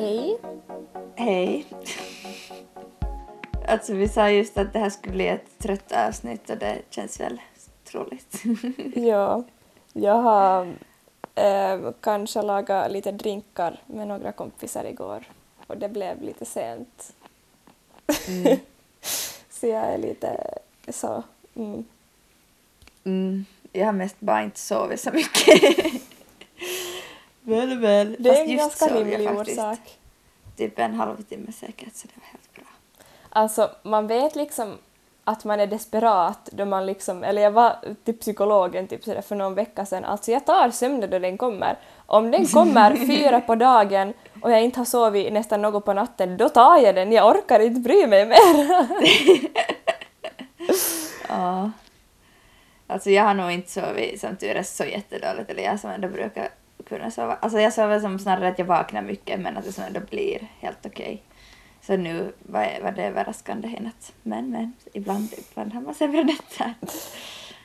Hej. Hej. Alltså vi sa just att det här skulle bli ett trött avsnitt och det känns väl troligt. Ja, jag har eh, kanske lagat lite drinkar med några kompisar igår och det blev lite sent. Mm. Så jag är lite så... Mm. Mm. Jag har mest bara inte sovit så mycket. väl, väl. Det är Fast en ganska rimlig orsak. Typ en halvtimme säkert så det var helt bra. Alltså, man vet liksom att man är desperat då man liksom, eller jag var till psykologen typ sådär för någon vecka sedan, alltså jag tar sömnen då den kommer. Om den kommer fyra på dagen och jag inte har sovit nästan något på natten, då tar jag den, jag orkar inte bry mig mer. Ja. Alltså jag har nog inte sovit som tur är så jättedåligt, eller jag som ändå brukar kunna sova. Alltså jag sover som snarare att jag vaknar mycket men att det som ändå blir helt okej. Så nu var, var det överraskande i natt. Men men, ibland, ibland har man sämre nätter.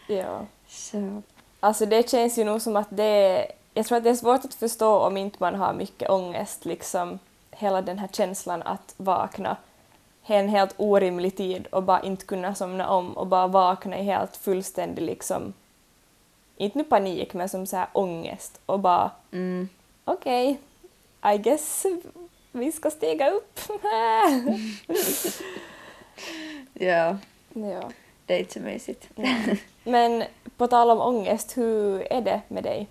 ja. Så, Alltså det känns ju nog som att det jag tror att det är svårt att förstå om inte man har mycket ångest, liksom hela den här känslan att vakna en helt orimlig tid och bara inte kunna somna om och bara vakna i helt fullständig liksom, inte nu panik men som så här ångest och bara mm, okej, I guess vi ska stiga upp. ja, ja. det är inte så mysigt. Men på tal om ångest, hur är det med dig?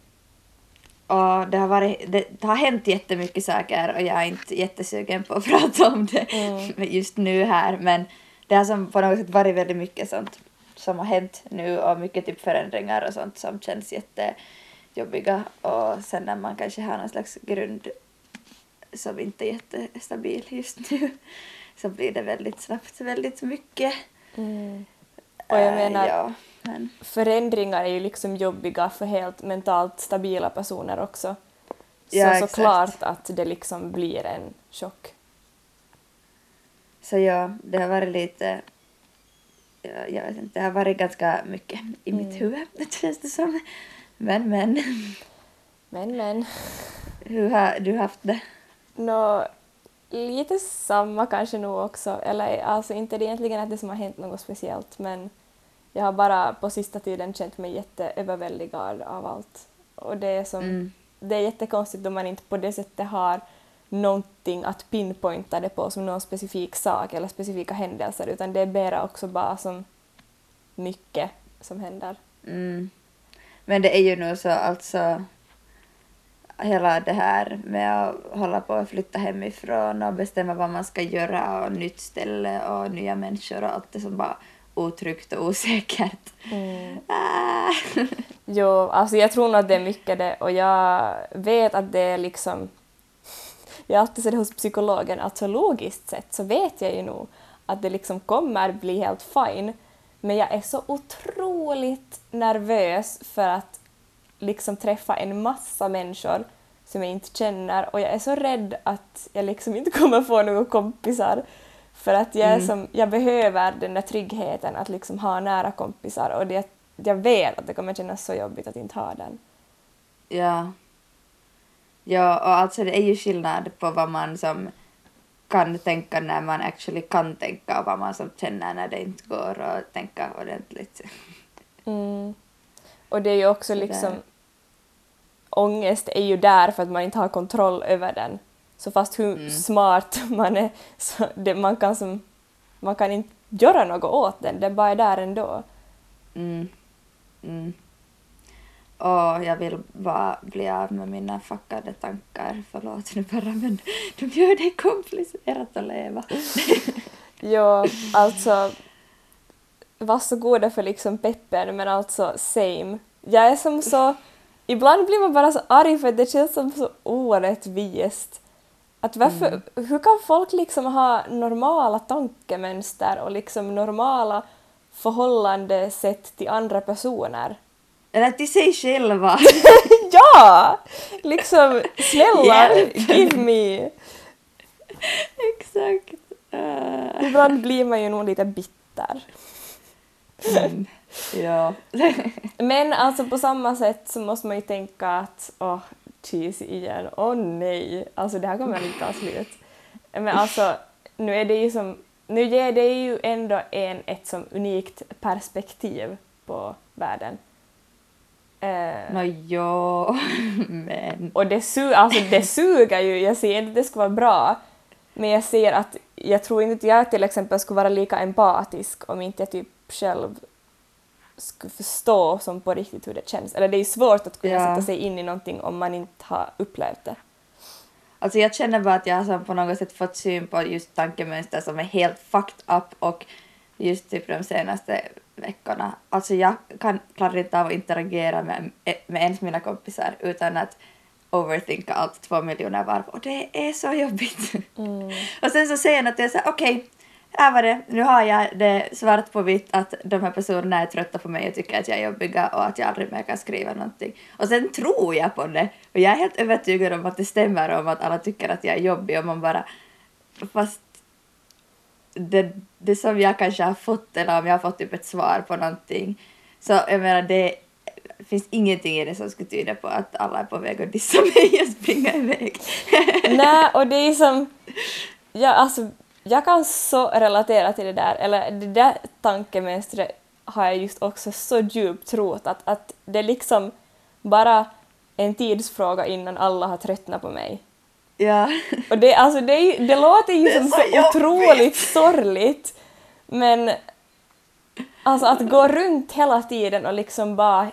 Och det har, varit, det har hänt jättemycket saker och jag är inte jättesugen på att prata om det Mm. just nu här men det har som på något sätt varit väldigt mycket sånt som har hänt nu och mycket typ förändringar och sånt som känns jättejobbiga och sen när man kanske har någon slags grund som inte är jättestabil just nu så blir det väldigt snabbt väldigt mycket. Och jag Äh, menar, ja, men, förändringar är ju liksom jobbiga för helt mentalt stabila personer också. Så Ja, såklart att det liksom blir en chock. Så ja, det har varit lite... Ja, jag vet inte, det har varit ganska mycket i Mm. mitt huvud, det känns det som. Men, men. Men men. Hur har du haft det? Nå, lite samma kanske nog också. Eller alltså inte det egentligen att det som har hänt något speciellt men jag har bara på sista tiden känt mig jätteöverväldigad av allt. Och det är som Mm. det är jättekonstigt om man inte på det sättet har någonting att pinpointa det på som någon specifik sak eller specifika händelser utan det är bara också bara som mycket som händer. Mm. Men det är ju nog så alltså hela det här med att hålla på att flytta hemifrån och bestämma vad man ska göra och nytt ställe och nya människor och allt det som bara otryggt och osäkert. Ah. Jo, alltså jag tror nog att det är mycket det och jag vet att det är liksom... Jag alltid sett hos psykologen att så logiskt sett så vet jag ju nog att det liksom kommer bli helt fine men jag är så otroligt nervös för att liksom träffa en massa människor som jag inte känner och jag är så rädd att jag liksom inte kommer få några kompisar för att jag, Mm. som, jag behöver den där tryggheten att liksom ha nära kompisar och det, jag vet att det kommer kännas så jobbigt att inte ha den. Ja. Ja, och alltså det är ju skillnad på vad man som kan tänka när man actually kan tänka och vad man som känner när det inte går att tänka ordentligt. Mm. Och det är ju också Det liksom... Ångest är ju där för att man inte har kontroll över den. Så fast hur Mm. smart man är, så det, man, kan som, man kan inte göra något åt den, den bara är där ändå. Mm. Mm. Och jag vill bara bli av med mina fuckade tankar. Förlåt nu bara men de gör det komplicerat att leva. Jo, alltså... Varsågoda för liksom peppen, men alltså same. Jag är som så... Ibland blir man bara så arg för det känns som så orättvist. Att varför, Hur kan folk liksom ha normala tankemönster och liksom normala förhållandesätt till andra personer? Eller till sig själva. ja! Liksom, snälla, give me! Exakt. Uh. Ibland blir man ju nog lite bitter. Mm. Ja. Men alltså på samma sätt så måste man ju tänka att åh, cheesy igen. Åh oh, nej, alltså det här kommer inte ta slut. Men alltså, nu är det ju som, nu ger det ju ändå en ett som unikt perspektiv på världen. Eh, no, jo, men... Och det, su alltså, det suger ju, jag säger inte att det ska vara bra, men jag ser att jag tror inte att jag till exempel skulle vara lika empatisk om inte jag typ själv skulle förstå som på riktigt hur det känns. Eller det är svårt att kunna ja. sätta sig in i någonting om man inte har upplevt det. Alltså jag känner bara att jag har på något sätt fått syn på just tankemönster som är helt fucked up och just typ de senaste veckorna. Alltså jag kan, klarar inte av att interagera med, med ens mina kompisar utan att overthinka allt två miljoner varv och det är så jobbigt. Mm. och sen så säger jag att jag säger okej, okay, här var det, nu har jag det svart på vitt att de här personerna är trötta på mig och tycker att jag är jobbiga och att jag aldrig mer kan skriva någonting. Och sen tror jag på det och jag är helt övertygad om att det stämmer om att alla tycker att jag är jobbig och man bara fast det, det som jag kanske har fått eller om jag har fått typ ett svar på någonting så jag menar det finns ingenting i det som skulle tyda på att alla är på väg att dissa mig och springa iväg. Nej, och det är som... Ja, alltså, jag kan så relatera till det där, eller det där tankemönstret har jag just också så djupt trott att, att det är liksom bara en tidsfråga innan alla har tröttnat på mig. Ja. Och det, alltså, det, det låter ju som så, så otroligt sorgligt, men alltså att gå runt hela tiden och liksom bara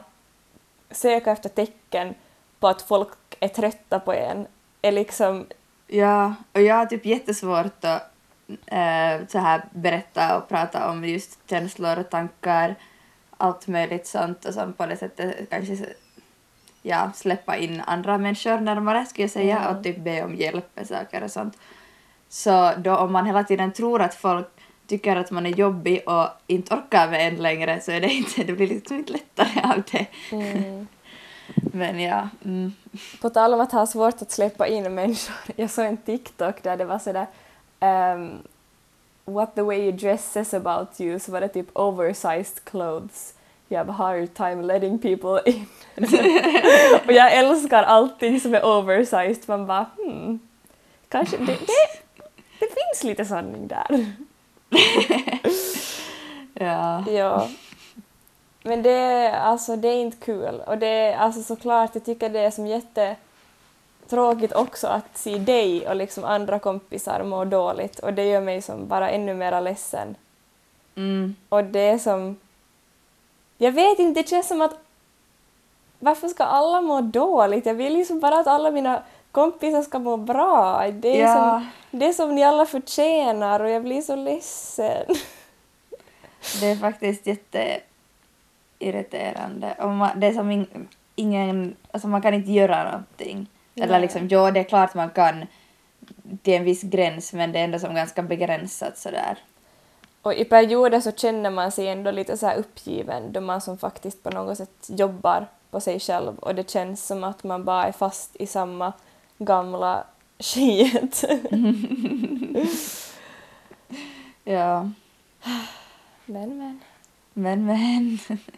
söka efter tecken på att folk är trötta på en är liksom... Ja, och jag har typ jättesvårt att äh, så här berätta och prata om just känslor och tankar, allt möjligt sånt och som på det sättet kanske ja, släppa in andra människor närmare skulle jag säga mm. och typ be om hjälp med saker och sånt. Så då om man hela tiden tror att folk tycker att man är jobbig och inte orkar med en längre så är det inte, det blir liksom inte lättare av det. Mm. Men ja. Mm. På tal om att ha svårt att släppa in människor, jag såg en TikTok där det var sådär um, What the way you dress says about you, så var det typ oversized clothes. You have a hard time letting people in. och jag älskar allting som är oversized, man bara hmm, kanske det, det, det finns lite sanning där. ja. ja. Men det alltså, det är inte kul. Och det är alltså såklart, jag tycker det är som jättetråkigt också att se dig och liksom andra kompisar må dåligt och det gör mig som bara ännu mer ledsen. Mm. Och det är som... Jag vet inte, det känns som att varför ska alla må dåligt? Jag vill liksom bara att alla mina kompisar ska må bra. Det är, ja. som, det som ni alla förtjänar och jag blir så ledsen. Det är faktiskt jätteirriterande. Och man, det är som in, ingen, alltså man kan inte göra någonting. Nej. Eller liksom, ja det är klart man kan till en viss gräns men det är ändå som ganska begränsat sådär. Och i perioder så känner man sig ändå lite så uppgiven då man som faktiskt på något sätt jobbar på sig själv och det känns som att man bara är fast i samma gamla skit. ja. Men men. Men men.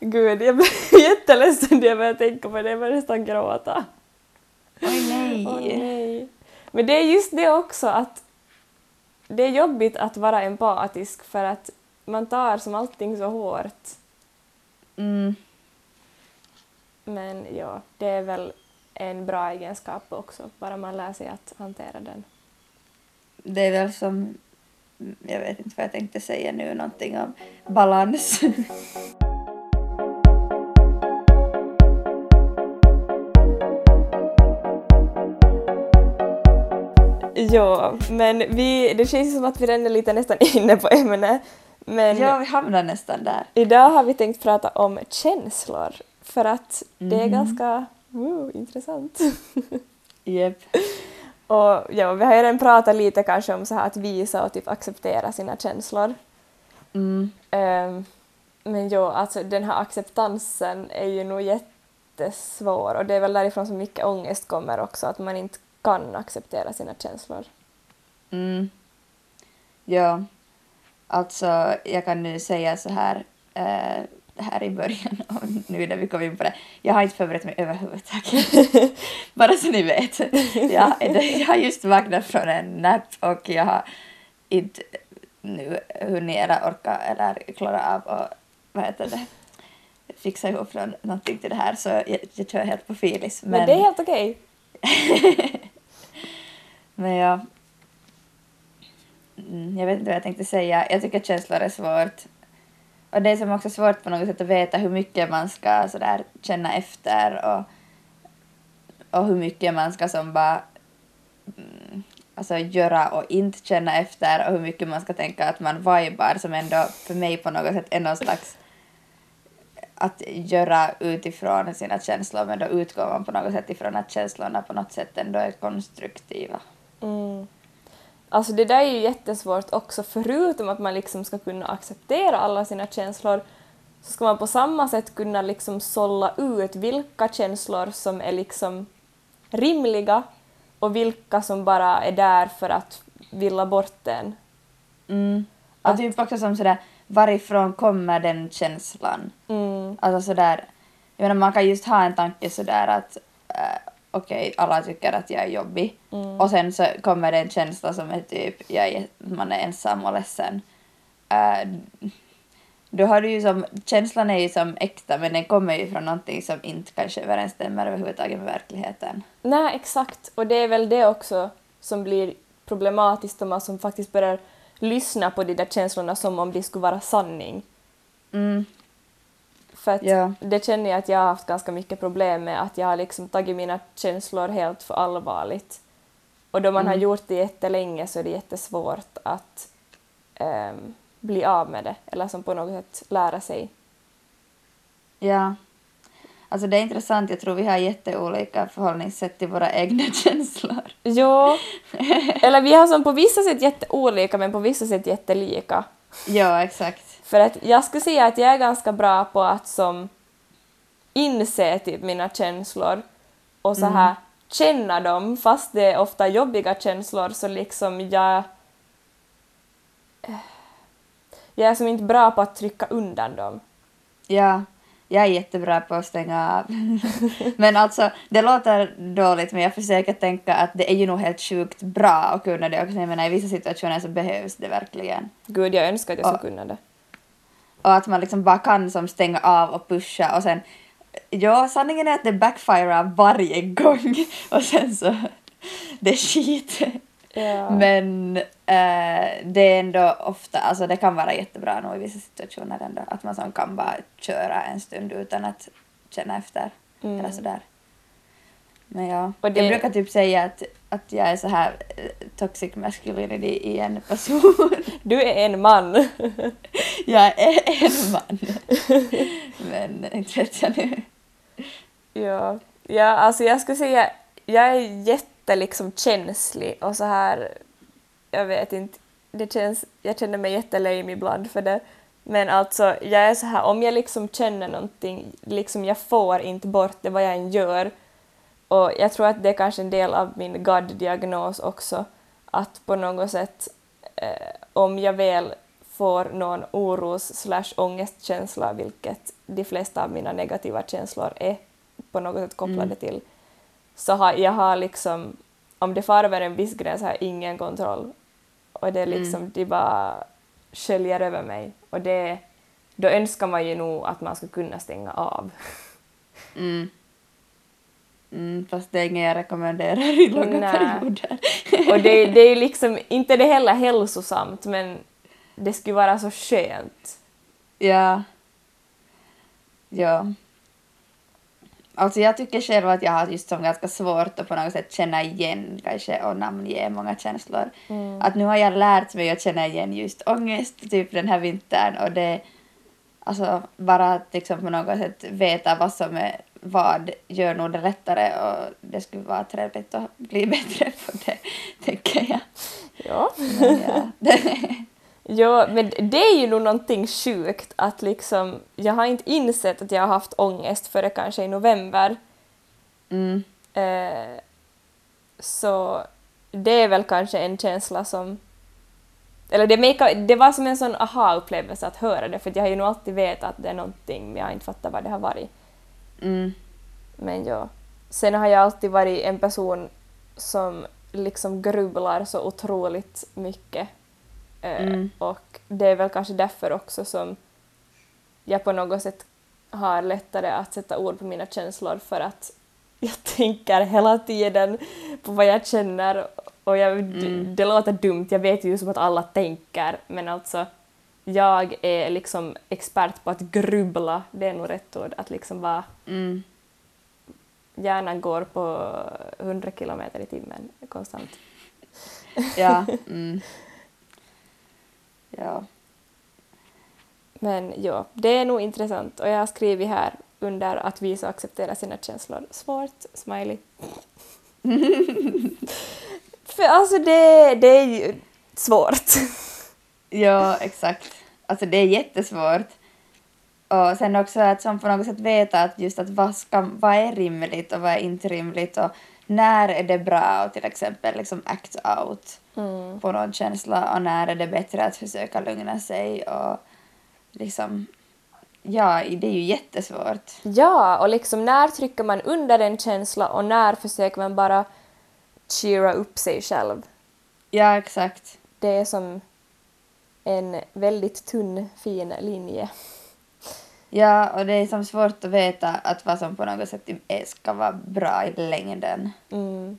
Gud, jag blir jätteledsen när jag börjar tänka på det. Jag börjar nästan gråta. Oj nej. Oj, nej. Men det är just det också att det är jobbigt att vara empatisk för att man tar som allting så hårt. Mm. Men ja, det är väl en bra egenskap också, bara man lär sig att hantera den. Det är väl som, jag vet inte vad jag tänkte säga nu, någonting om balans. Ja, men vi, det känns som att vi redan är lite nästan inne på ämnet. Men ja, vi hamnar nästan där. Idag har vi tänkt prata om känslor för att mm. det är mhm. ganska wow, intressant. Yep. och ja, vi har ju redan pratat lite kanske om så här att visa och typ acceptera sina känslor. Mm. Um, men jo, alltså den här acceptansen är ju nog jättesvår och det är väl därifrån som mycket ångest kommer också, att man inte kan acceptera sina känslor. Mm. Ja, alltså jag kan nu säga så här, eh, här i början och nu när vi kom in på det. Jag har inte förberett mig överhuvudtaget. Bara så ni vet. Jag, jag har just vaknat från en nap och jag har inte nu hunnit eller orka eller klara av och vad heter det fixa ihop någon, någonting till det här så jag, jag kör helt på filis. Men, men det är helt okej. men ja. Mm, jag vet inte vad jag tänkte säga. Jag tycker känslor är svårt. Och det är som också svårt på något sätt att veta hur mycket man ska sådär känna efter och, och hur mycket man ska som bara mm, alltså göra och inte känna efter och hur mycket man ska tänka att man vibar som ändå för mig på något sätt är någon slags att göra utifrån sina känslor men då utgår man på något sätt ifrån att känslorna på något sätt ändå är konstruktiva. Mm. Alltså det där är ju jättesvårt också, förutom att man liksom ska kunna acceptera alla sina känslor så ska man på samma sätt kunna liksom sålla ut vilka känslor som är liksom rimliga och vilka som bara är där för att villa bort en. Mm. Och att, typ också som sådär, varifrån kommer den känslan? Mm. Alltså sådär, jag menar man kan just ha en tanke sådär att äh, okej, okay, alla tycker att jag är jobbig mm. och sen så kommer det en känsla som är typ, jag är, man är ensam och ledsen. Äh, då har du ju som, känslan är ju som äkta men den kommer ju från någonting som inte kanske överensstämmer överhuvudtaget med verkligheten. Nej, exakt. Och det är väl det också som blir problematiskt om man som faktiskt börjar lyssna på de där känslorna som om de skulle vara sanning. Mm. För att ja. det känner jag att jag har haft ganska mycket problem med, att jag har liksom tagit mina känslor helt för allvarligt. Och då man mm. har gjort det jättelänge så är det jättesvårt att um, bli av med det, eller som på något sätt lära sig. Ja. Alltså det är intressant, jag tror vi har jätteolika förhållningssätt till våra egna känslor. Ja, eller vi har som på vissa sätt jätteolika men på vissa sätt jättelika. Ja, exakt. För att jag skulle säga att jag är ganska bra på att som inse typ mina känslor och så här mm. känna dem fast det är ofta jobbiga känslor så liksom jag jag är som inte bra på att trycka undan dem. Ja, jag är jättebra på att stänga av. men alltså, det låter dåligt men jag försöker tänka att det är ju nog helt sjukt bra att kunna det också. Jag menar i vissa situationer så behövs det verkligen. Gud, jag önskar att jag skulle kunna det. Och att man liksom bara kan som stänga av och pusha och sen Ja, sanningen är att det backfirar varje gång och sen så det är skit. Ja. Men äh, det är ändå ofta, alltså det kan vara jättebra nog i vissa situationer ändå, att man som kan bara köra en stund utan att känna efter mm. eller sådär. Men ja, det... jag brukar typ säga att, att jag är så här eh, toxic masculinity i en person. Du är en man. jag är en man. Men inte vet jag nu. Ja, ja alltså jag skulle säga, jag är jätte liksom känslig och så här, jag vet inte, det känns, jag känner mig jättelame ibland för det. Men alltså, jag är så här, om jag liksom känner någonting, liksom jag får inte bort det vad jag än gör. Och jag tror att det är kanske en del av min GAD-diagnos också, att på något sätt, eh, om jag väl får någon oros slash ångestkänsla, vilket de flesta av mina negativa känslor är på något sätt kopplade mm. till, så har jag har liksom, om det far över en viss gräns har jag ingen kontroll. Och det är mm. liksom, mm. de bara sköljer över mig. Och det, då önskar man ju nog att man skulle kunna stänga av. Mm. Mm, fast det är inget jag rekommenderar i långa Nej. perioder. och det, det är liksom inte det heller hälsosamt men det skulle vara så skönt. Ja. Ja. Alltså jag tycker själv att jag har just som ganska svårt att på något sätt känna igen kanske och namnge många känslor. Mm. Att nu har jag lärt mig att känna igen just ångest typ den här vintern och det alltså bara att liksom på något sätt veta vad som är vad gör nog det lättare och det skulle vara trevligt att bli bättre på det, tänker jag. Ja. Men, ja. Ja, men det är ju nog någonting sjukt att liksom, jag har inte insett att jag har haft ångest före kanske i november. Mm. Eh, så det är väl kanske en känsla som Eller det, make, det var som en sån aha-upplevelse att höra det, för jag har ju nog alltid vetat att det är någonting, men jag har inte fattat vad det har varit. Mm. Men ja. Sen har jag alltid varit en person som liksom grubblar så otroligt mycket. Eh, Mm. Och det är väl kanske därför också som jag på något sätt har lättare att sätta ord på mina känslor för att jag tänker hela tiden på vad jag känner och jag, Mm. det låter dumt, jag vet ju som att alla tänker men alltså jag är liksom expert på att grubbla, det är nog rätt ord, att liksom vara Mm. hjärnan går på 100 kilometer i timmen konstant. Ja. Mm. Ja. Men ja, det är nog intressant och jag har skrivit här under att visa och acceptera sina känslor. Svårt, smiley. För alltså det, det är ju svårt. Ja, exakt. Alltså det är jättesvårt. Och sen också att som på något sätt veta att just att vad, ska, vad är rimligt och vad är inte rimligt och när är det bra att till exempel liksom act out Mm. på någon känsla och när är det bättre att försöka lugna sig och liksom ja, det är ju jättesvårt. Ja, och liksom när trycker man under en känsla och när försöker man bara cheera upp sig själv. Ja, exakt. Det är som en väldigt tunn, fin linje. Ja, och det är som svårt att veta att vad som på något sätt är- ska vara bra i längden. Mm.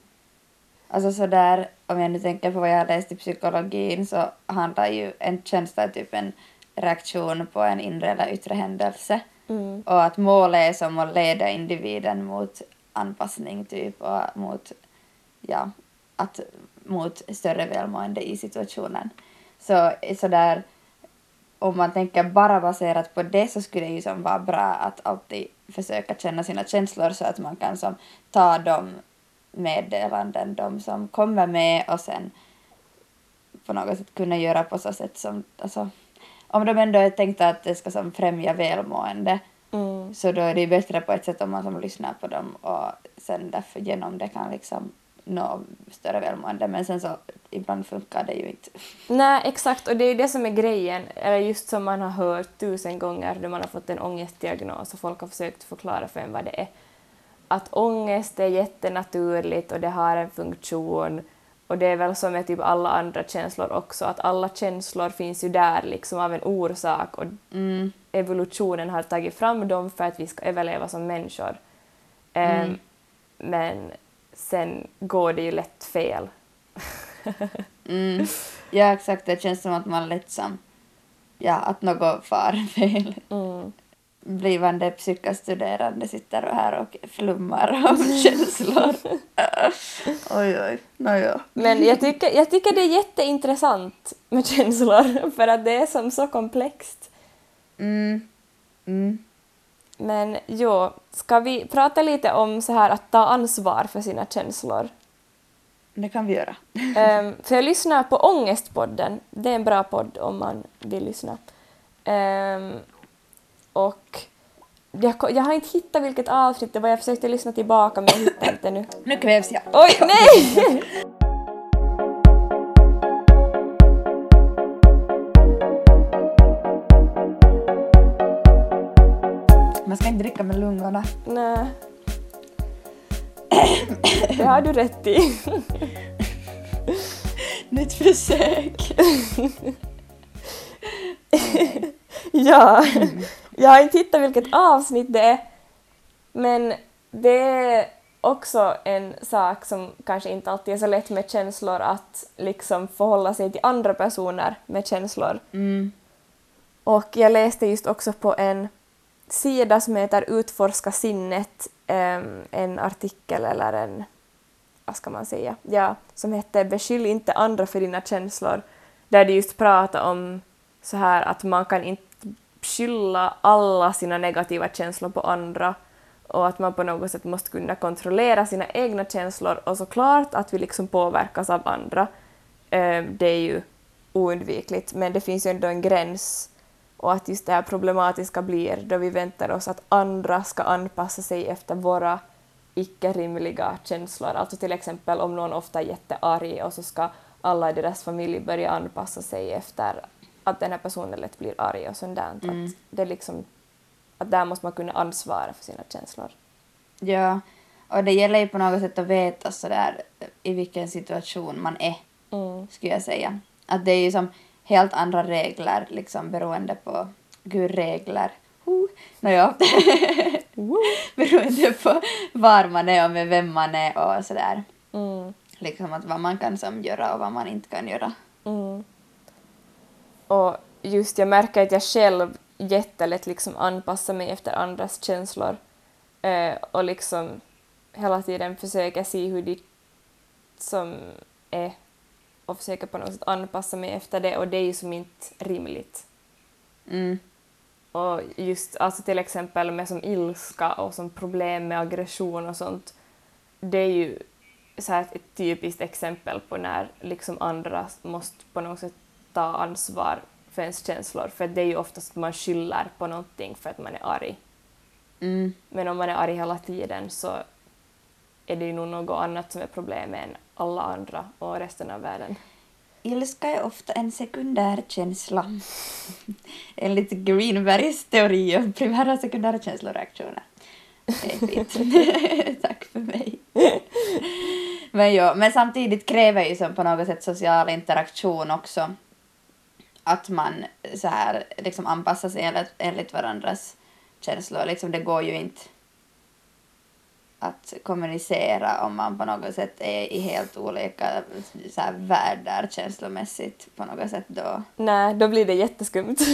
Alltså sådär, om jag nu tänker på vad jag har läst i psykologin så handlar ju en känsla typ en reaktion på en inre eller yttre händelse. Mm. Och att målet är som att leda individen mot anpassning typ och mot, ja, att, mot större välmående i situationen. Så sådär, om man tänker bara baserat på det så skulle det ju som vara bra att alltid försöka känna sina känslor så att man kan som ta de meddelanden, de som kommer med och sen på något sätt kunna göra på så sätt som, alltså, om de ändå är tänkta att det ska som främja välmående Mm. så då är det ju bättre på ett sätt om man som lyssnar på dem och sen därför genom det kan liksom nå större välmående men sen så ibland funkar det ju inte. Nej, exakt, och det är ju det som är grejen, eller just som man har hört tusen gånger då man har fått en ångestdiagnos och folk har försökt förklara för en vad det är. Att ångest är jättenaturligt och det har en funktion och det är väl som med typ alla andra känslor också, att alla känslor finns ju där liksom av en orsak och Mm. evolutionen har tagit fram dem för att vi ska överleva som människor. Ehm, Mm. Men sen går det ju lätt fel. Mm. Ja exakt, det känns som att man lätt som, ja att något far fel. Mm. Blivande psykostuderande sitter här och flummar av känslor. oj oj, nåja. Men jag tycker, jag tycker det är jätteintressant med känslor för att det är som så komplext. Mm. Mm. Men jo, ska vi prata lite om så här att ta ansvar för sina känslor? Det kan vi göra. Ehm, för jag lyssnar på Ångestpodden. Det är en bra podd om man vill lyssna. Ehm, och jag, jag har inte hittat vilket avsnitt det var. Jag försökte lyssna tillbaka men jag hittar inte nu. Nu kvävs jag. Oj, nej! Man ska inte dricka med lungorna. nej. Det har du rätt i. Nytt försök. Ja, jag har inte hittat vilket avsnitt det är. Men det är också en sak som kanske inte alltid är så lätt med känslor att liksom förhålla sig till andra personer med känslor. Mm. Och jag läste just också på en sida som heter Utforska sinnet, ehm, en artikel eller en, vad ska man säga, ja, som hette Beskyll inte andra för dina känslor, där de just pratar om så här att man kan inte skylla alla sina negativa känslor på andra och att man på något sätt måste kunna kontrollera sina egna känslor och såklart att vi liksom påverkas av andra. Ehm, det är ju oundvikligt, men det finns ju ändå en gräns och att just det här problematiska blir då vi väntar oss att andra ska anpassa sig efter våra icke-rimliga känslor. Alltså till exempel om någon ofta är jättearg och så ska alla i deras familj börjar anpassa sig efter att den här personen lätt blir arg och sånt där. Mm. Att, det liksom, att där måste man kunna ansvara för sina känslor. Ja, och det gäller ju på något sätt att veta sådär i vilken situation man är, Mm. skulle jag säga. Att det är ju som helt andra regler liksom beroende på, gud regler. Nåja, beroende på var man är och med vem man är och sådär. Mm. Liksom att vad man kan som göra och vad man inte kan göra. Mm. Och just jag märker att jag själv jättelätt liksom anpassar mig efter andras känslor eh, och liksom hela tiden försöker se hur de som är och försöker på något sätt anpassa mig efter det och det är ju som inte rimligt. Mm. Och just alltså till exempel med som ilska och som problem med aggression och sånt, det är ju så här ett typiskt exempel på när liksom andra måste på något sätt ta ansvar för ens känslor, för det är ju oftast att man skyller på någonting för att man är arg. Mm. Men om man är arg hela tiden så är det ju nog något annat som är problemet än alla andra och resten av världen. Ilska är ofta en sekundär känsla. Enligt Greenbergs teori om primära och sekundära känsloreaktioner. Det är fint. Tack för mig. Men, jo, men samtidigt kräver ju som på något sätt social interaktion också att man så här liksom anpassar sig enligt, enligt varandras känslor. Liksom det går ju inte att kommunicera om man på något sätt är i helt olika så här, världar känslomässigt på något sätt då. Nej, då blir det jätteskumt.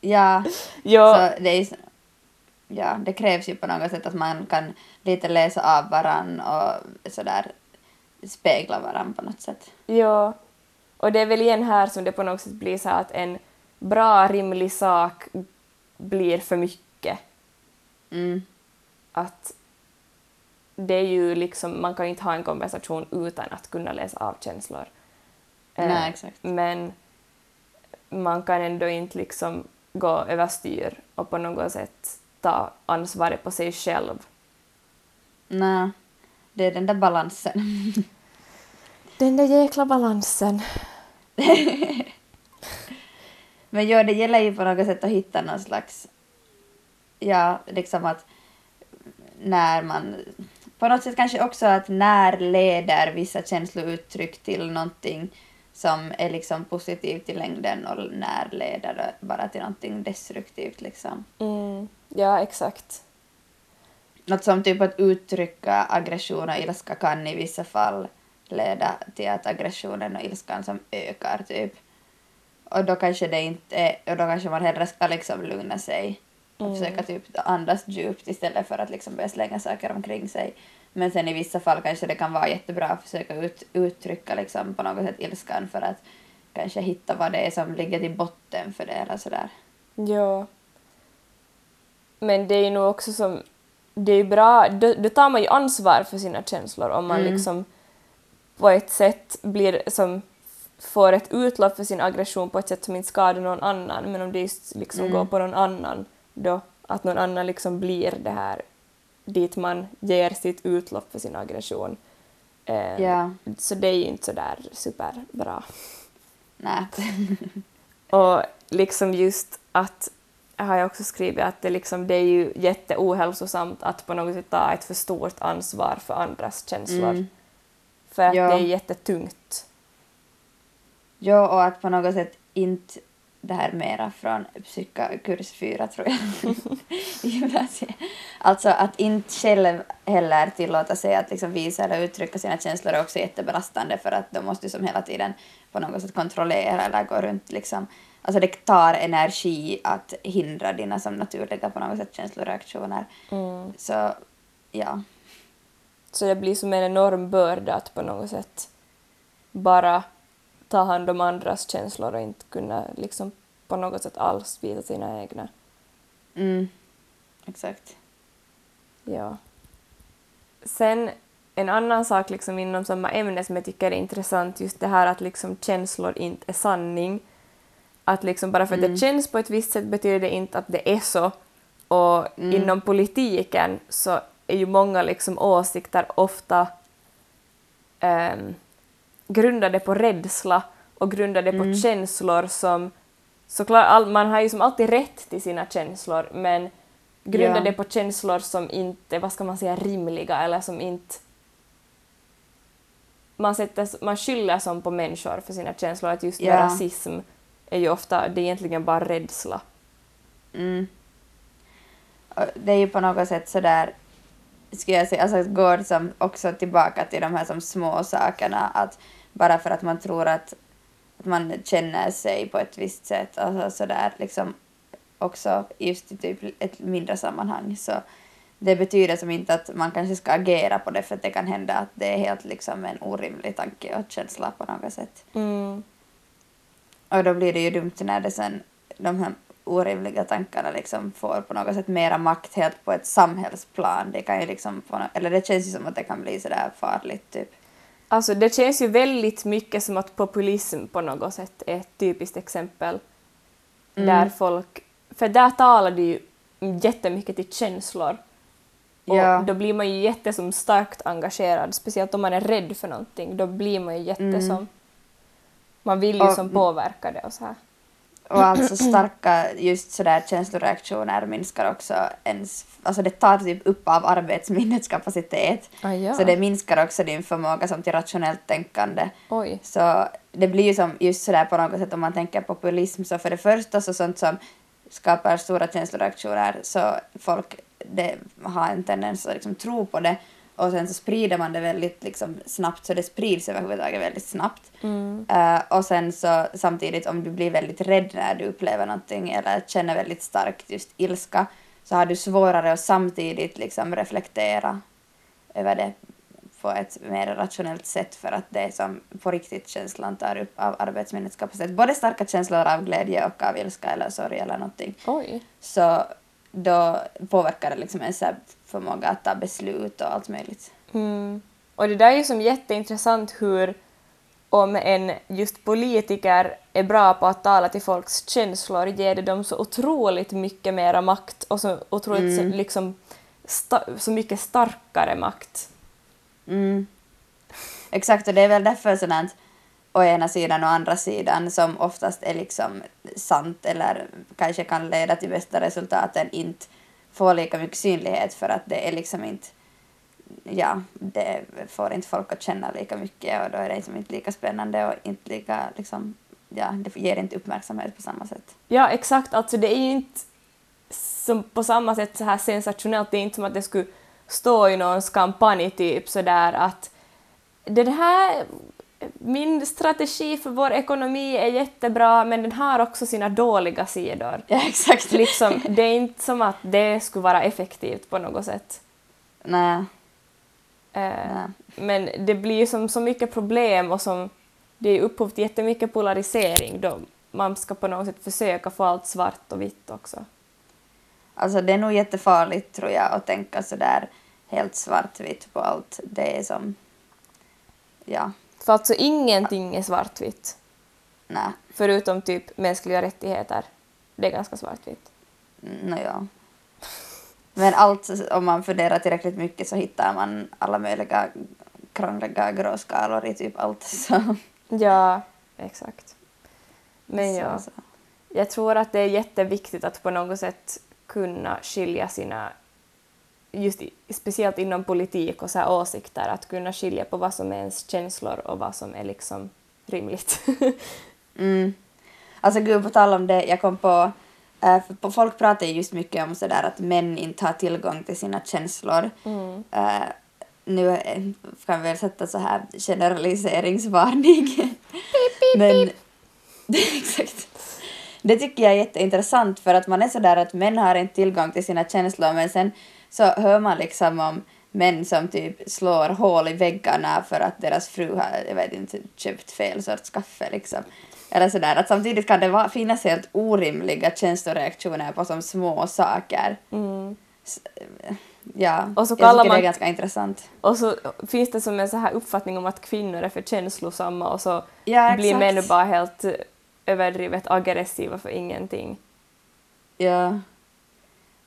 Ja, jo, så det är, ja, det krävs ju på något sätt att man kan lite läsa av varann och sådär spegla varann på något sätt. Ja, och det är väl igen här som det på något sätt blir så att en bra, rimlig sak blir för mycket. Mm. Att det är ju liksom, man kan inte ha en konversation utan att kunna läsa av känslor. Eh, Nej, exakt. Men man kan ändå inte liksom gå överstyr och på något sätt ta ansvaret på sig själv. Nej, det är den där balansen. Den där jäkla balansen. Men ja, det gäller ju på något sätt att hitta någon slags, ja, liksom att när man, på något sätt kanske också att när leder vissa känslouttryck till någonting som är liksom positivt i längden och när leder det bara till någonting destruktivt liksom. Mm, ja, exakt. Något som typ att uttrycka aggression och ilska kan i vissa fall leda till att aggressionen och ilskan som ökar typ. Och då kanske det inte är, och då kanske man hellre ska liksom lugna sig och Mm. försöka typ andas djupt istället för att liksom börja slänga saker omkring sig. Men sen i vissa fall kanske det kan vara jättebra att försöka ut, uttrycka liksom på något sätt ilskan för att kanske hitta vad det är som ligger till botten för det eller sådär. Ja. Men det är ju nog också som... Det är ju bra, då, då tar man ju ansvar för sina känslor om man Mm. liksom på ett sätt blir som får ett utlopp för sin aggression på ett sätt som inte skadar någon annan men om det liksom Mm. går på någon annan då att någon annan liksom blir det här dit man ger sitt utlopp för sin aggression. Eh, Ja, Så det är ju inte så där superbra. nej. Och liksom just att, har jag också skrivit, att det, liksom, det är ju jätteohälsosamt att på något sätt ta ett för stort ansvar för andras känslor. Mm. För att Ja. det är jättetungt. Ja, och att på något sätt inte det här mera från psyka kurs 4 tror jag i gymnasiet. Alltså att inte själv heller tillåta sig att liksom visa eller uttrycka sina känslor är också jättebelastande för att de måste som hela tiden på något sätt kontrollera eller gå runt liksom. Alltså det tar energi att hindra dina som naturliga på något sätt känsloreaktioner. Mm. Så ja. Så det blir som en enorm börda att på något sätt bara ta hand om andras känslor och inte kunna liksom på något sätt alls visa sina egna. Mm. Exakt. Ja. Sen en annan sak liksom inom samma ämne som jag tycker är intressant, just det här att liksom känslor inte är sanning. Att liksom bara för att Mm. det känns på ett visst sätt betyder det inte att det är så. Och Mm. inom politiken så är ju många liksom åsikter ofta ehm, grundade på rädsla och grundade Mm. på känslor som såklart, man har ju som alltid rätt till sina känslor men grundade Ja. på känslor som inte, vad ska man säga, rimliga eller som inte man, sätter, man skyller som på människor för sina känslor, att just Ja. rasism är ju ofta, det är egentligen bara rädsla. Mm. Det är ju på något sätt sådär, skulle jag säga, alltså går som också tillbaka till de här som små sakerna, att bara för att man tror att, att man känner sig på ett visst sätt, alltså sådär liksom också just i typ ett mindre sammanhang, så det betyder som inte att man kanske ska agera på det, för det kan hända att det är helt liksom en orimlig tanke och känsla på något sätt. Mm. Och då blir det ju dumt när det sen, de här orimliga tankarna liksom får på något sätt mera makt helt på ett samhällsplan. Det kan ju liksom, få, eller det känns ju som att det kan bli sådär farligt typ. Alltså det känns ju väldigt mycket som att populism på något sätt är ett typiskt exempel. Mm. Där folk, för där talar det ju jättemycket till känslor. Och Ja. då blir man ju jätte som starkt engagerad, speciellt om man är rädd för någonting. Då blir man ju jätte Mm. som... Man vill ju Och- som påverka det och så här. Och alltså starka just sådär känsloreaktioner minskar också ens, alltså det tar typ upp av arbetsminnets kapacitet. Ah, ja. Så det minskar också din förmåga som till rationellt tänkande. Oj. Så det blir ju som just sådär på något sätt om man tänker populism så för det första så sånt som skapar stora känsloreaktioner så folk det har en tendens att liksom tro på det och sen så sprider man det väldigt liksom snabbt så det sprids överhuvudtaget väldigt snabbt. Mm. Eh, och sen så samtidigt om du blir väldigt rädd när du upplever någonting eller känner väldigt starkt just ilska så har du svårare att samtidigt liksom reflektera över det på ett mer rationellt sätt för att det som på riktigt känslan tar upp av arbetsminnets kapacitet. Både starka känslor av glädje och av ilska eller sorg eller någonting. Oj. Så då påverkar det liksom ens så här förmåga att ta beslut och allt möjligt. Mm. Och det där är ju som jätteintressant hur om en just politiker är bra på att tala till folks känslor ger det dem så otroligt mycket mera makt och så otroligt Mm. så, liksom så mycket starkare makt. Mm. Exakt, och det är väl därför sådant å ena sidan och andra sidan som oftast är liksom sant eller kanske kan leda till bästa resultaten inte får lika mycket synlighet för att det är liksom inte ja, det får inte folk att känna lika mycket och då är det liksom inte lika spännande och inte lika liksom, ja, det ger inte uppmärksamhet på samma sätt. Ja, exakt. Alltså det är ju inte som på samma sätt så här sensationellt. Det är inte som att det skulle stå i någons kampanj typ sådär att det här min strategi för vår ekonomi är jättebra men den har också sina dåliga sidor. Ja, exakt. Liksom, det är inte som att det skulle vara effektivt på något sätt. Nej, Eh, men det blir som så mycket problem och som det är upphov till jättemycket polarisering då man ska på något sätt försöka få allt svart och vitt också. Alltså det är nog jättefarligt tror jag att tänka sådär helt svartvitt på allt. Det är som, ja, För alltså ingenting är svartvitt, nej, förutom typ mänskliga rättigheter. Det är ganska svartvitt. no, ja. Men allt, om man funderar tillräckligt mycket så hittar man alla möjliga krångliga gråskalor i typ allt. Så, Ja, exakt. Men ja, jag tror att det är jätteviktigt att på något sätt kunna skilja sina, just i, speciellt inom politik och så här åsikter, att kunna skilja på vad som är ens känslor och vad som är liksom rimligt. Mm. Alltså gud, på tal om det, jag kom på, för på- folk pratar ju just mycket om sådär att män inte har tillgång till sina känslor. Mm. Eh, nu eh, kan vi väl sätta så här generaliseringsvarning. Men exakt. Det tycker jag är jätteintressant för att man är sådär att män har inte tillgång till sina känslor men sen så hör man liksom om män som typ slår hål i väggarna för att deras fru har, jag vet inte, köpt fel sorts kaffe liksom. Eller sådär att samtidigt kan det finnas helt orimliga känsloreaktioner på som små saker. Mm. Ja, Och så jag kallar tycker det man- är ganska intressant. Och så finns det som en så här uppfattning om att kvinnor är för känslosamma och så Ja, blir män bara helt eh, överdrivet aggressiva för ingenting. Ja.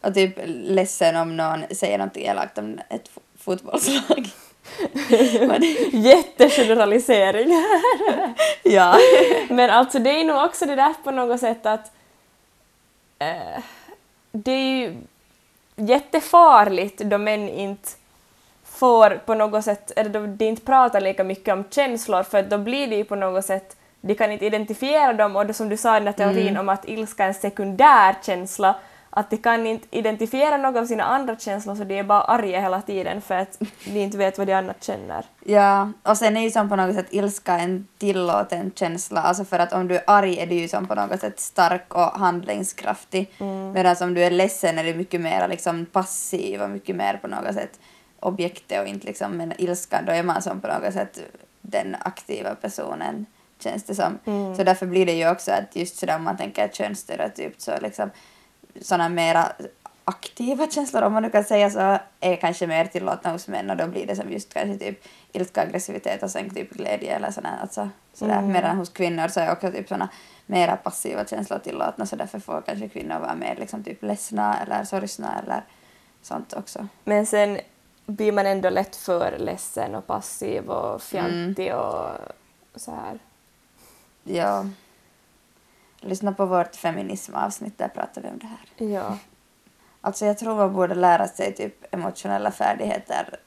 Och typ ledsen om någon säger något elakt om ett fo- fotbollslag. Jättegeneralisering. ja. Men alltså det är nog också det där på något sätt att eh, det är ju jättefarligt då män inte får på något sätt, eller då de inte pratar lika mycket om känslor för då blir det ju på något sätt, de kan inte identifiera dem och det som du sa i den här teorin om att ilska är en sekundär känsla, att de kan inte identifiera någon av sina andra känslor så de är bara arga hela tiden för att de inte vet vad de annat känner. Ja, och sen är ju som på något sätt ilska en tillåten känsla, alltså för att om du är arg är du ju som på något sätt stark och handlingskraftig, medan om du är ledsen är du mycket mer liksom passiv och mycket mer på något sätt objektet och inte liksom, men ilskan då är man som på något sätt den aktiva personen känns det som. Så därför blir det ju också att just sådär om man tänker könsstereotypt så liksom sådana mera aktiva känslor, om man nu kan säga så, är kanske mer tillåtna hos män och då blir det som just kanske typ ilska, aggressivitet och sen typ glädje eller sådär. Alltså, sådär. Mm. Medan hos kvinnor så är också typ såna mera passiva känslor tillåtna så därför får kanske kvinnor vara mer liksom typ ledsna eller sorgsna eller sånt också. Men sen blir man ändå lätt för ledsen och passiv och fjantig och så här. Ja. Lyssna på vårt feminismavsnitt, där pratar vi om det här. Ja. Alltså jag tror man borde lära sig typ emotionella färdigheter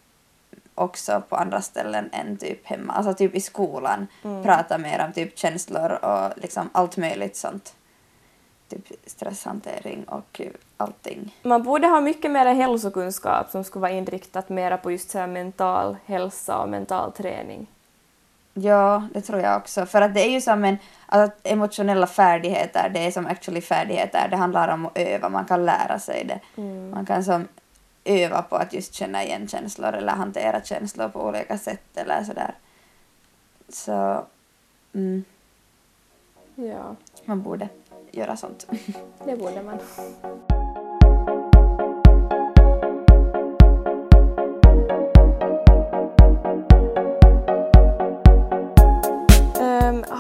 också på andra ställen än typ hemma. Alltså typ i skolan. Prata mer om typ känslor och liksom allt möjligt sånt. Typ stresshantering och allting. Man borde ha mycket mer hälsokunskap som skulle vara inriktat mera på just så mental hälsa och mental träning. Ja, det tror jag också. För att det är ju som en... Alltså, emotionella färdigheter, det är som actually färdigheter. Det handlar om att öva, man kan lära sig det. Man kan som öva på att just känna igen känslor eller hantera känslor på olika sätt eller sådär. Så... Mm, Ja, man borde göra sånt. det borde man.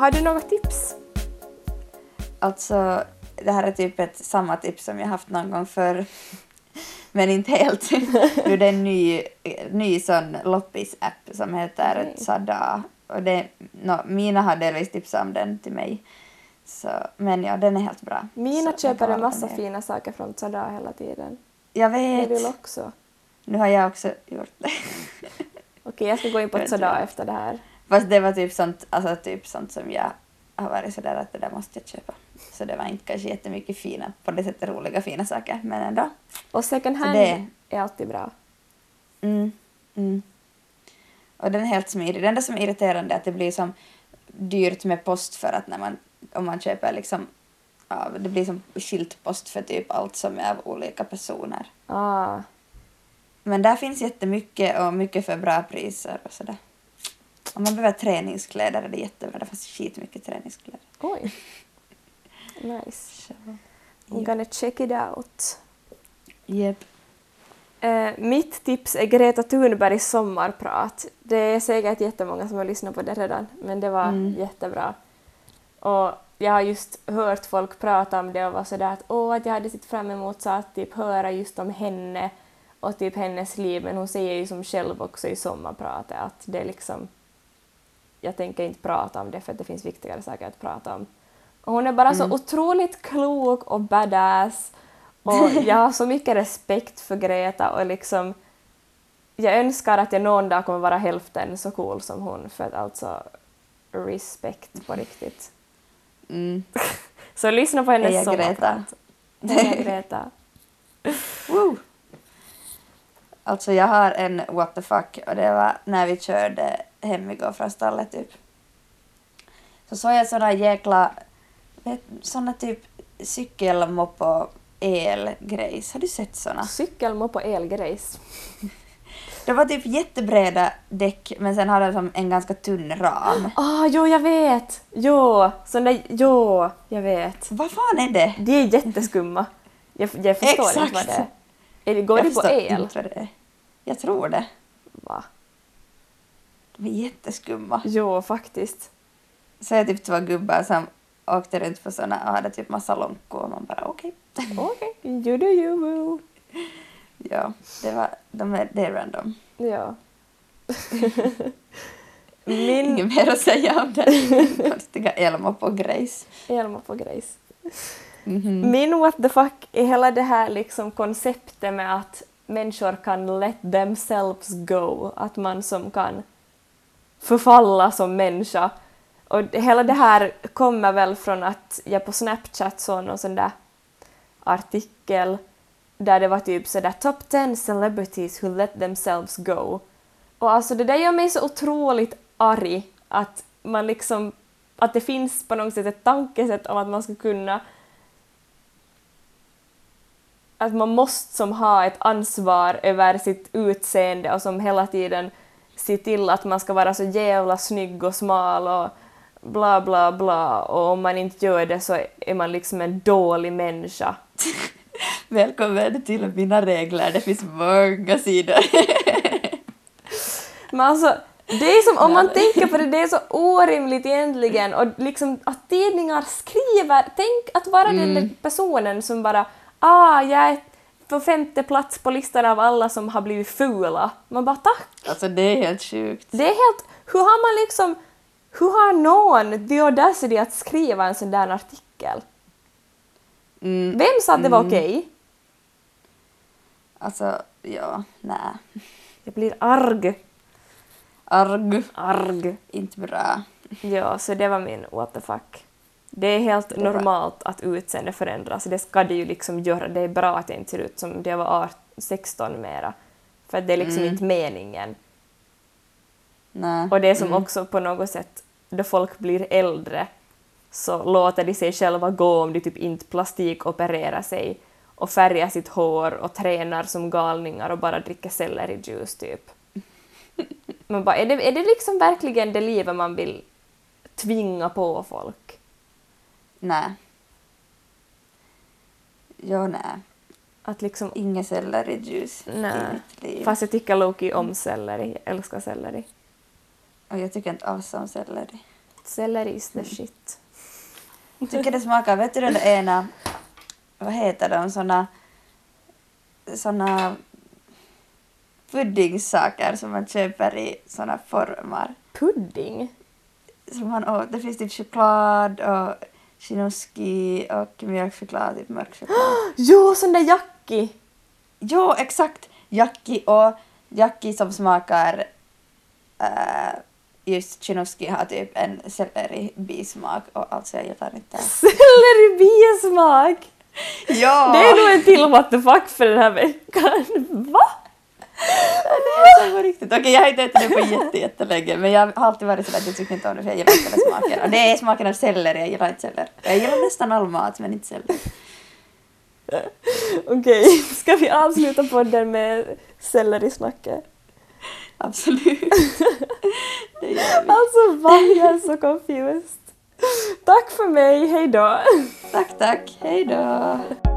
Har du något tips? Alltså, det här är typ ett samma tips som jag haft någon gång förr. Men inte helt. Nu det är en ny, ny sån loppis-app som heter Okej. Sada. Och det, no, Mina har delvis tipsat om den till mig. Så, men ja, den är helt bra. Mina Så köper en massa fina saker från Tzada hela tiden. Jag Jag vill vet. också. Nu har jag också gjort det. Okej, jag ska gå in på tror- efter det här. Fast det var typ sånt, alltså typ sånt som jag har varit sådär att det där måste jag köpa. Så det var inte kanske jättemycket fina, på det sättet roliga fina saker, men ändå. Och second hand det- är alltid bra. Mm, mm. Och den är helt smidig. Det enda som är irriterande är att det blir som dyrt med post för att när man, om man köper liksom, ja, det blir som skiltpost för typ allt som är av olika personer. Ah, Men där finns jättemycket och mycket för bra priser och sådär. Om man behöver träningskläder är det jättebra. Det finns skitmycket träningskläder. oj. Nice. Så, I'm ja. gonna check it out. Jep. Eh, mitt tips är Greta Thunbergs sommarprat. Det är säkert jättemånga som har lyssnat på det redan, men det var Mm. jättebra. Och jag har just hört folk prata om det och var sådär att åh, att jag hade sett fram emot så att typ höra just om henne och typ hennes liv, men hon säger ju som själv också i sommarpratet att det är liksom jag tänker inte prata om det för att det finns viktigare saker att prata om. Och hon är bara så otroligt klok och badass och jag har så mycket respekt för Greta och liksom jag önskar att jag någon dag kommer vara hälften så cool som hon för att alltså respekt på riktigt. Mm. Så lyssna på hennes Heja sommarprat. Heja Greta. Woo! Alltså jag har en what the fuck och det var när vi körde hem igår från stallet typ. Så såg jag såna jäkla, vet, såna typ cykelmoppo elgrejs. Har du sett såna? På elgrejs. Det var typ jättebreda däck men sen hade de som en ganska tunn ram. Ah, jo, jag vet! Jo, sån där, jo, jag vet. Vad fan är det? De är jätteskumma. Jag, jag förstår Exakt. inte vad det är. går jag det på el? inte vad det är. Jag tror det. Va? De är jätteskumma. Jo, faktiskt. Så är typ två gubbar som åkte runt på såna och hade typ massa lonkor och man bara okej. Okej, you do you. Ja, det, var, de är, det är random. Ja. Min Inget mer att säga om det. Konstiga Elma på Grace. Elma på grejs. Mhm. Min what the fuck är hela det här liksom konceptet med att människor kan let themselves go, att man som kan förfalla som människa. Och hela det här kommer väl från att jag på Snapchat såg någon sån där artikel där det var typ sådär top 10 celebrities who let themselves go. Och alltså det där gör mig så otroligt arg att man liksom att det finns på något sätt ett tankesätt om att man ska kunna att man måste som ha ett ansvar över sitt utseende och som hela tiden se till att man ska vara så jävla snygg och smal och bla bla bla och om man inte gör det så är man liksom en dålig människa. Välkommen till mina regler. Det finns många sidor. Men alltså, det är som om man tänker på det, det är så orimligt egentligen och liksom att tidningar skriver, tänk att vara den där personen som bara ah, jag är på femte plats på listan av alla som har blivit fula. Man bara tack! Alltså det är helt sjukt. Det är helt, hur har man liksom, hur har någon the audacity att skriva en sån där artikel? Mm, Vem sa att det var okej? alltså, ja, nej. Jag blir arg. Arg. Arg. Inte bra. Ja, så det var min what the fuck. Det är helt normalt att utseende förändras, det ska det ju liksom göra. Det är bra att jag inte ser ut som det var 18, 16 mera. För det är liksom Mm. inte meningen. Nej. Och det är som Mm. också på något sätt, då folk blir äldre så låter de sig själva gå om de typ inte plastikopererar sig och färgar sitt hår och tränar som galningar och bara dricker sellerijuice typ. Man bara, är, det, är det liksom verkligen det livet man vill tvinga på folk? Nej. Ja, nej. Att liksom, Inga sellerijuice Nej. i mitt liv. fast jag tycker Loki om selleri, jag älskar selleri. Och jag tycker inte alls om selleri. Selleri is the shit. Jag tycker det smakar, vet du den ena, vad heter de, såna, såna puddingsaker som man köper i såna formar. Pudding? Som man åt. Det finns typ choklad och chinoski och mjölkchoklad, typ mörk choklad. Jo, sån där Jackie! Jo, exakt! Jacki och Jacki som smakar äh, just chinoski har typ en selleribismak och alltså jag gillar inte det. Selleribiesmak! Ja! Det är nog en till what the fuck för den här veckan. Va? Det på riktigt. Okej, jag har inte ätit det på jätte, jättelänge men jag har alltid varit sådär att jag tycker inte om det för jag gillar inte den smaken. Och det är smaken av selleri, jag gillar inte selleri. Jag gillar nästan all mat men inte selleri. Okej, ska vi avsluta podden med sellerisnacket? Absolut. Det gör vi. Alltså va? Jag är så confused. Tack för mig, hej då! Tack, tack. Hej då.